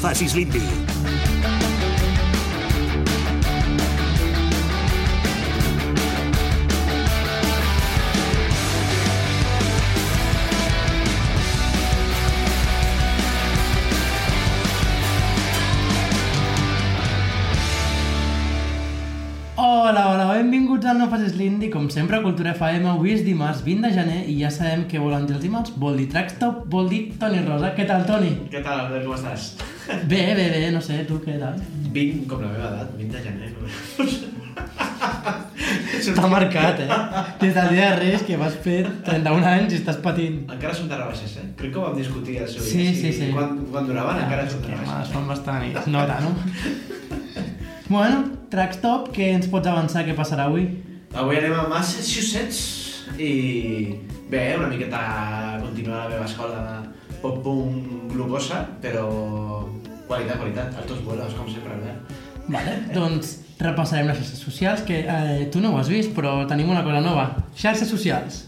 facis l'indi. Hola, hola, benvinguts al No Facis l'Indi, com sempre a Cultura FM, avui és dimarts 20 de gener i ja sabem què volen dir els dimarts, vol dir Trackstop, vol dir Toni Rosa. Què tal, Toni? Què tal, Albert, com estàs? Bé, bé, bé, no sé, tu què tal? 20, com la meva edat, 20 de gener. No? T'ha marcat, eh? Des del dia de Reis que vas fer 31 anys i estàs patint. Encara són de rebaixes, eh? Crec que ho vam discutir al seu Sí, dia. sí, sí. Quan, quan duraven, encara són de Que rebaixes. mas, fan bastant i es nota, no? bueno, Trackstop, què ens pots avançar què passarà avui? Avui anem a Massachusetts i bé, una miqueta continuar la meva escola pop-punk glucosa, però qualitat, qualitat, altos vuelos, com sempre, Albert. Vale, doncs repassarem les xarxes socials, que eh, tu no ho has vist, però tenim una cosa nova. Xarxes socials.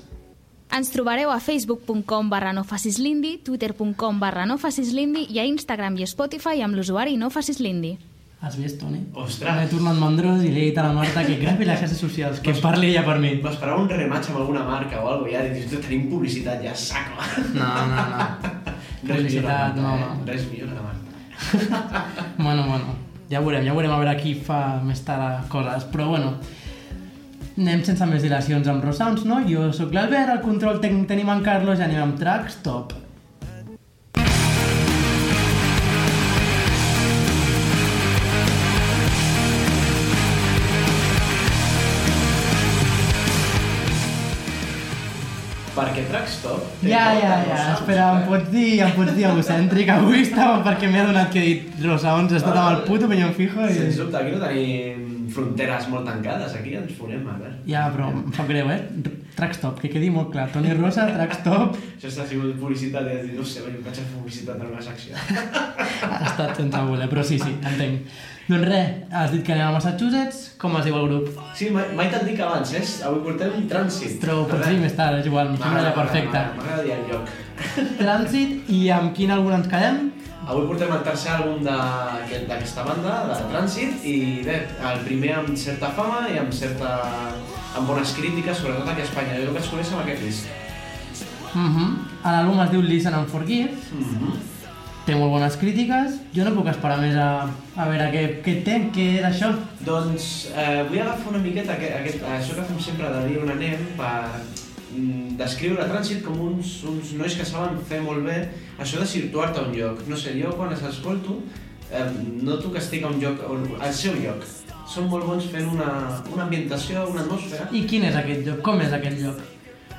Ens trobareu a facebook.com barra no facis l'indi, twitter.com barra no facis l'indi i a Instagram i Spotify amb l'usuari no facis l'indi. Has vist, Toni? Ostres! M'he tornat mandrós i li he dit a la Marta que gravi les xarxes socials, que parli ella per mi. M'esperava un rematch amb alguna marca o alguna cosa, ja dius, tenim publicitat ja, saco. No, no, no. Res millor Publicitat, Marta, no, eh? no. Res millor que la Marta. Bueno, bueno, ja veurem, ja veurem a veure qui fa més tard coses, però bueno, anem sense més dilacions amb Rosounds, no? Jo sóc l'Albert, al control tenim en Carlos i anem amb Tracks Top. Ja, ja, ja, espera, em pots dir, em pots dir egocèntric avui estava perquè m'he adonat que he dit Rosounds, he estat amb el puto pinyón fijo i... Sens dubte, aquí no tenim fronteres molt tancades, aquí ens fonem, Albert. Ja, però em fa greu, eh? Trackstop, que quedi molt clar. Toni Rosa, Trackstop, Això està sigut publicitat, dit, no sé, vaig a fer publicitat en una secció. ha estat sense voler, però sí, sí, entenc. Doncs res, has dit que anem a Massachusetts, com es diu el grup? Sí, mai, te'n dic abans, eh? Avui portem un trànsit. Però ho pots dir més tard, és igual, em sembla ja perfecte. M'agrada dir el lloc. Trànsit, i amb quin àlbum ens quedem? Avui portem el tercer àlbum d'aquesta banda, de Trànsit, i bé, el primer amb certa fama i amb certa... amb bones crítiques, sobretot aquí a Espanya. Jo el vaig conèixer amb aquest disc. Uh -huh. L'àlbum es diu Listen and Forgive, Mm -hmm. té molt bones crítiques, jo no puc esperar més a, a veure què, què té, què era això. Doncs eh, vull agafar una miqueta aquest, aquest, això que fem sempre de dir on anem per mm, descriure Trànsit com uns, uns nois que saben fer molt bé això de situar-te a un lloc. No sé, jo quan els escolto eh, noto que estic a un lloc, al seu lloc. Són molt bons fent una, una ambientació, una atmosfera. I quin és aquest lloc? Com és aquest lloc?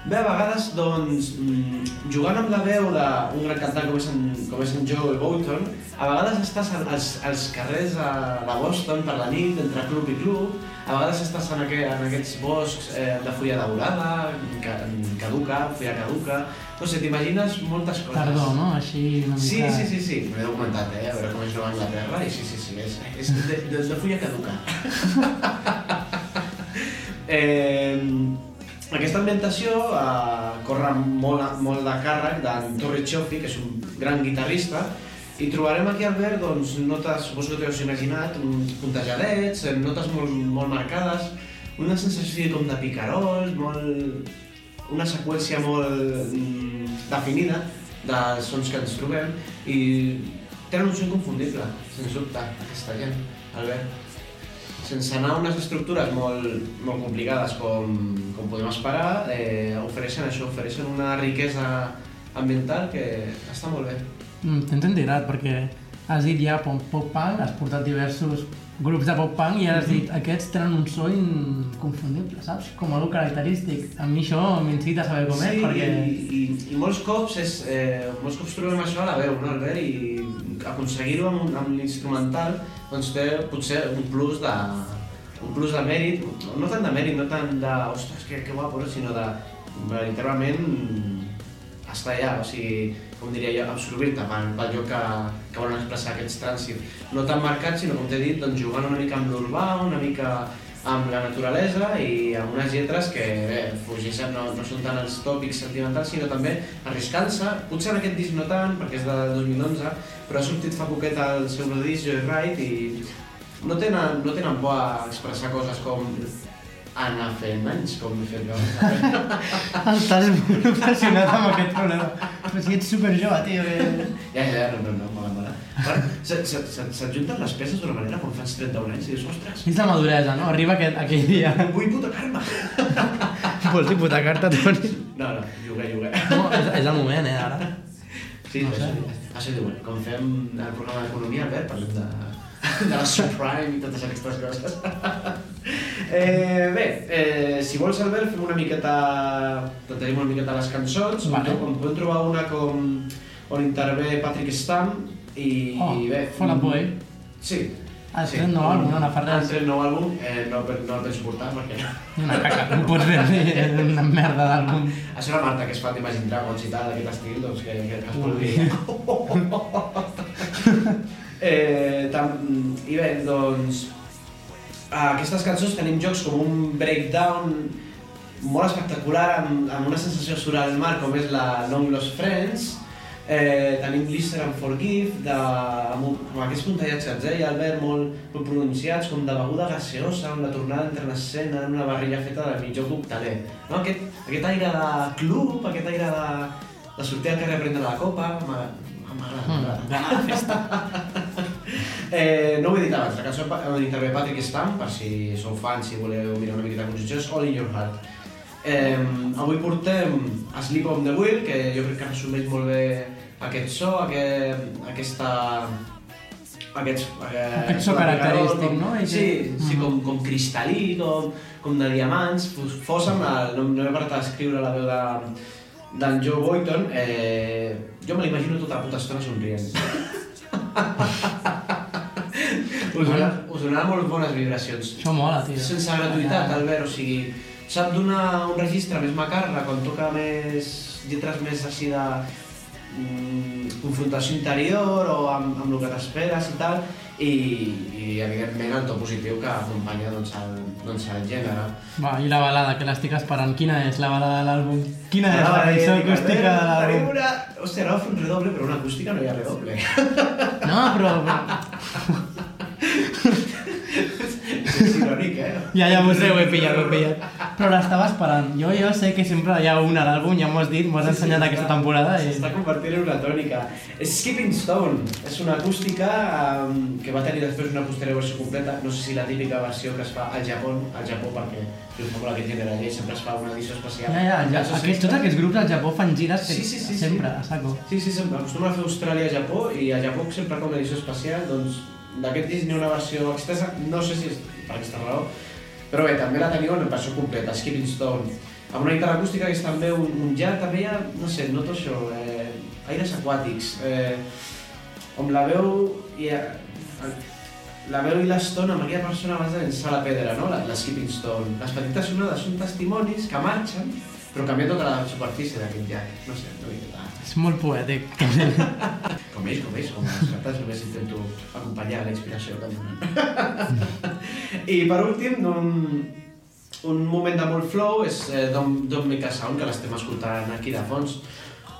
Bé, a vegades, doncs, mm, jugant amb la veu d'un gran cantant com és en, com és en Joe Bolton, a vegades estàs al- als, als carrers de, de Boston per la nit, entre club i club, a vegades estàs en, aqu en aquests boscs eh, de fulla daurada, ca caduca, fulla caduca... No sé, t'imagines moltes coses. Tardor, no? Així una mica... Sí, sí, sí, sí, m'he documentat, eh, a veure com és Nova Anglaterra, i sí, sí, sí, és, és de, de, de fulla caduca. eh, aquesta ambientació eh, corre molt, molt de càrrec d'en Torri Cioffi, que és un gran guitarrista, i trobarem aquí al Albert doncs, notes, suposo que t'ho has imaginat, un- puntejadets, eh, notes molt, molt marcades, una sensació com de picarols, molt, una seqüència molt mm, definida dels sons que ens trobem i tenen un so inconfundible, sens dubte, aquesta gent, Albert. Sense anar a unes estructures molt, molt complicades com, com podem esperar, eh, ofereixen això, ofereixen una riquesa ambiental que està molt bé. Mm, integrat perquè has dit ja pop punk, has portat diversos grups de pop punk i ara has dit aquests tenen un so inconfundible, saps? Com algo característic. A mi això m'incita a saber com és, perquè... i, i, i molts cops és, eh, molts cops trobem això a la veu, no, Albert? I aconseguir-ho amb, amb l'instrumental doncs té potser un plus de, un plus de mèrit, no tant de mèrit, no tant de, ostres, que, que guapo, sinó de, literalment, estar allà, o sigui, com diria jo, absorbir-te pel, pel lloc que, que volen expressar aquests trànsit. No tan marcat, sinó, com t'he dit, doncs, jugant una mica amb l'urbà, una mica amb la naturalesa i amb unes lletres que bé, fugeixen, no, no són tant els tòpics sentimentals, sinó també arriscant-se, potser en aquest disc no tant, perquè és del 2011, però ha sortit fa poquet el seu disc, Joyride, i no tenen, no tenen por a expressar coses com anar fent anys, com he fet jo. Estàs molt obsessionat amb aquest problema. Però si ets superjove, tio. Que... Ja, ja, no, no, no, mola, mola. Bueno, se- se- se- se't junten les peces d'una manera quan fas 31 anys i dius, ostres, És la maduresa, no? Arriba aquest, aquell dia. vull hipotecar-me. Vols hipotecar-te, Toni? No, no, lloguer, lloguer. No, és, és el moment, eh, ara. Sí, No sé. Això diuen, com fem el programa d'economia, Albert, parlem de, de la subprime i totes aquestes coses. eh, bé, eh, si vols, Albert, fem una miqueta... Tenim una miqueta les cançons, Vale. on, podem trobar una com, on intervé Patrick Stam i, Oh, i bé... Out Boy. Sí. Has tret nou àlbum, no? No fa Ha res. tret nou àlbum, eh, no, no el penso portar perquè no. Una caca, no pots fer, una merda d'àlbum. Això la Marta, que és fan d'Imagine Dragons i tal, d'aquest estil, doncs que, que es pugui... eh, tam, I bé, doncs... A aquestes cançons tenim jocs com un breakdown molt espectacular, amb, amb una sensació sobre el mar, com és la Long Lost Friends. Eh, tenim Listen and Forgive, de, amb, amb aquests puntallatges, et deia Albert, molt, molt pronunciats, com de beguda gaseosa, amb la tornada entre l'escena, en una barrilla feta de mitjó cocteler. No? Aquest, aquest aire de club, aquest aire de, de sortir al carrer a prendre la copa, m'agrada. m'agrada, Mm, festa. Eh, no ho he dit abans, la cançó on intervé Patrick Stam, per si sou fans, si voleu mirar una miqueta de composició, és All in Your Heart. Eh, avui portem Sleep on the Wheel, que jo crec que resumeix molt bé aquest so, aquest, aquesta... Aquests, eh, Aquest so característic, com, no? I Sí, que- sí com, com cristal·lí, com, com de diamants. Fos, amb la, no, no he parat d'escriure la veu de, d'en Joe Boyton, eh, jo me l'imagino tota puta estona somrient. us, donarà, us donarà molt bones vibracions. Això mola, tio. Sense gratuïtat, Albert, o sigui, sap donar un registre més macarra, quan toca més lletres més així de mm, confrontació interior o amb, amb el que t'esperes i tal, i, i evidentment el to positiu que acompanya doncs, el, doncs, el gènere. Va, i la balada, que l'estic esperant. Quina és la balada de l'àlbum? Quina és la cançó acústica de l'àlbum? una... Hòstia, anava a fer un redoble, però una acústica no hi ha redoble. No, però... Irònic, eh? Ja, ja ho sé, ho he pillat, ho he pillat. Però l'estava esperant. Jo, jo sé que sempre hi ha una a l'àlbum, ja m'ho has dit, m'ho has ensenyat aquesta temporada i... S'està convertint en una tònica. És Skipping Stone. És una acústica um, que va tenir després una posterior versió completa. No sé si la típica versió que es fa al Japó, al Japó perquè jo fa molt aquest gènere allà i sempre es fa una edició especial. Ja, ja, ja. Aquests, tots aquests grups al Japó fan gires que Sí, sí, sí, sempre, sí. a saco. Sí, sí, sempre. Acostumen a fer Austràlia i Japó i a Japó sempre com a edició especial, doncs d'aquest disc n'hi ha una versió extensa, no sé si és per aquesta raó, però bé, també la teniu en versió completa, Skipping Stone, amb una guitarra acústica que és també un, un ja, també hi ha, no sé, noto això, eh, aires aquàtics, eh, amb la veu i eh, la veu i l'estona amb aquella persona abans de llançar la pedra, no? la, la Skipping Stone. Les petites sonades són testimonis que marxen, però canvia tota la superfície d'aquest llac. No sé, no És molt poètic. com ells, com ells, com les cartes, només intento acompanyar la inspiració que donen. I per últim, un, un moment de molt flow és eh, Don't, Don't Make a Sound, que l'estem escoltant aquí de fons.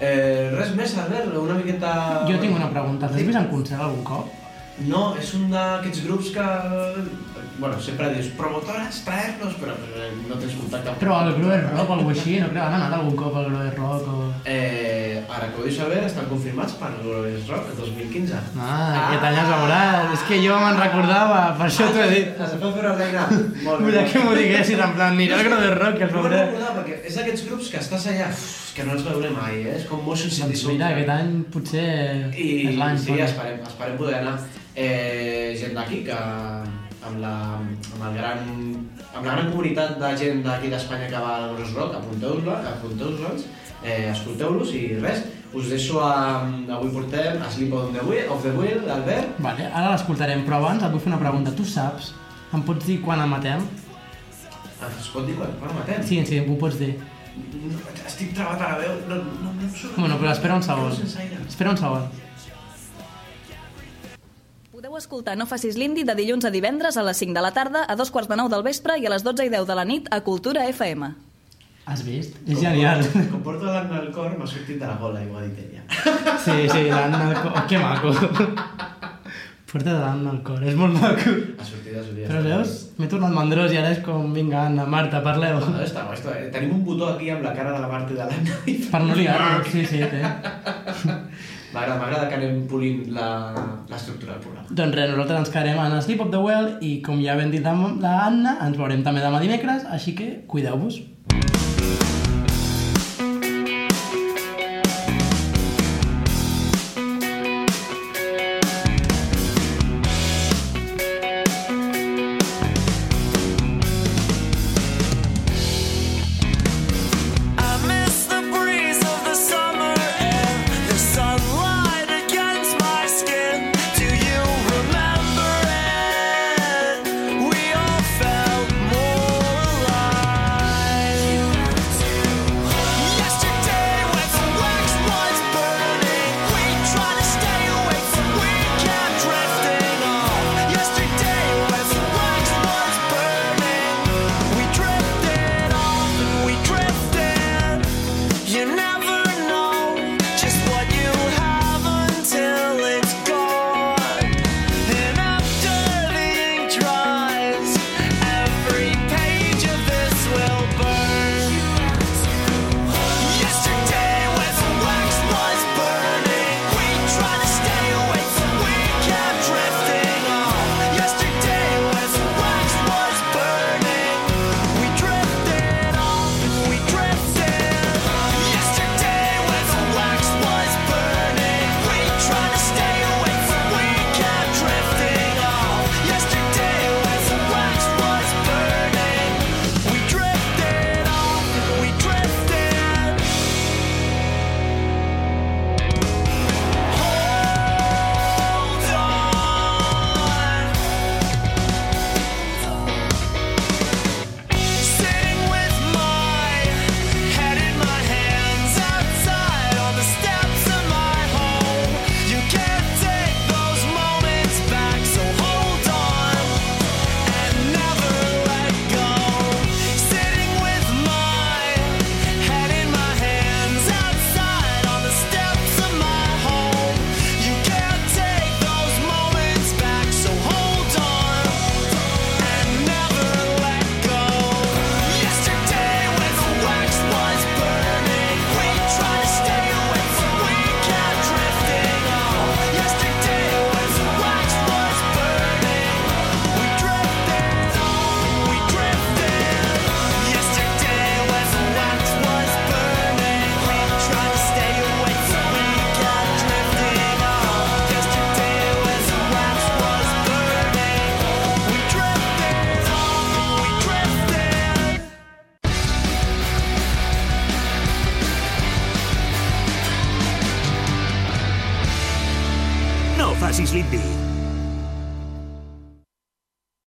Eh, res més, Albert, una miqueta... Jo tinc una pregunta. L'has vist en concert algun cop? No, és un d'aquests grups que... Bueno, sempre dius, promotores, traerlos, però eh, no tens contacte amb... Però el Groer Rock o alguna així, no crec, han anat algun cop al Groer Rock o... Eh, ara que ho dius saber, estan confirmats per l'Eurovision Rock el 2015. Ah, aquest any es veurà. És que jo me'n recordava, per això t'ho he dit. Es pot el line Molt Vull que m'ho diguessis, en plan, aniré al Groer Rock i els No me'n veuré. recordava, perquè és d'aquests grups que estàs allà, que no els veuré mai, eh? És com Motion City Doncs mira, aquest any potser I és l'any. sí, però- esperem, esperem poder anar. Eh, gent d'aquí que amb, la, amb, el gran, amb la gran comunitat de gent d'aquí d'Espanya que va al Gros Rock, apunteu-los, apunteu-los, eh, escolteu-los i res, us deixo a, avui portem a Sleep on the Wheel, of the Wheel, d'Albert. Vale, ara l'escoltarem, però abans et vull fer una pregunta. Tu saps, em pots dir quan emetem? Es pot dir quan, quan matem? Sí, sí, m'ho pots dir. Estic travat a la veu, no, no, no em surt. Bueno, però espera un segon. Espera un segon. Podeu Esteu escoltant No facis l'indi de dilluns a divendres a les 5 de la tarda, a dos quarts de nou del vespre i a les 12 i 10 de la nit a Cultura FM. Has vist? És genial. Com porto l'Anna al cor, m'ha sortit de la gola, i ho ha dit ella. Sí, sí, l'Anna al cor. Que maco. Porta l'Anna al cor, és molt maco. Ha sortit, ha sortit. Però veus? M'he tornat mandrós i ara és com, vinga, Anna, Marta, parleu. No, està, bo, està, bé. tenim un botó aquí amb la cara de la Marta i de l'Anna. Per no liar-nos, sí, sí, té. M'agrada, m'agrada que anem polint la- l'estructura del programa. Doncs res, nosaltres ens quedarem en Sleep of the Well i com ja ben dit amb la Anna, ens veurem també demà dimecres, així que cuideu-vos.